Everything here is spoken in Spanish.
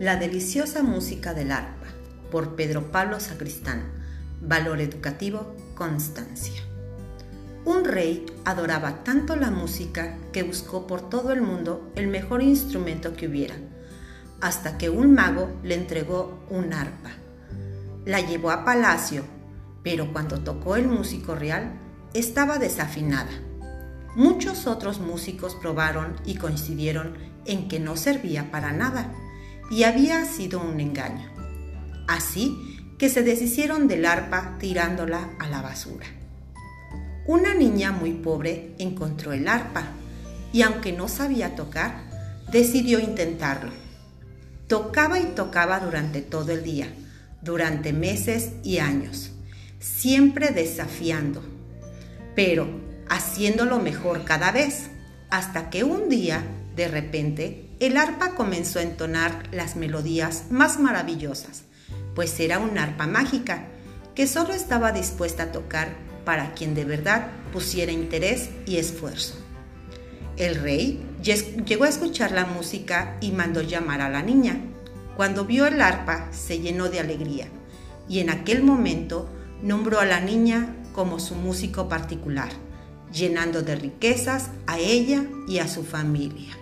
La deliciosa música del arpa, por Pedro Pablo Sacristán. Valor educativo, constancia. Un rey adoraba tanto la música que buscó por todo el mundo el mejor instrumento que hubiera, hasta que un mago le entregó un arpa. La llevó a palacio, pero cuando tocó el músico real, estaba desafinada. Muchos otros músicos probaron y coincidieron en que no servía para nada y había sido un engaño. Así que se deshicieron del arpa tirándola a la basura. Una niña muy pobre encontró el arpa y aunque no sabía tocar, decidió intentarlo. Tocaba y tocaba durante todo el día, durante meses y años, siempre desafiando, pero haciéndolo mejor cada vez, hasta que un día, de repente, el arpa comenzó a entonar las melodías más maravillosas, pues era un arpa mágica que solo estaba dispuesta a tocar para quien de verdad pusiera interés y esfuerzo. El rey llegó a escuchar la música y mandó llamar a la niña. Cuando vio el arpa se llenó de alegría y en aquel momento nombró a la niña como su músico particular, llenando de riquezas a ella y a su familia.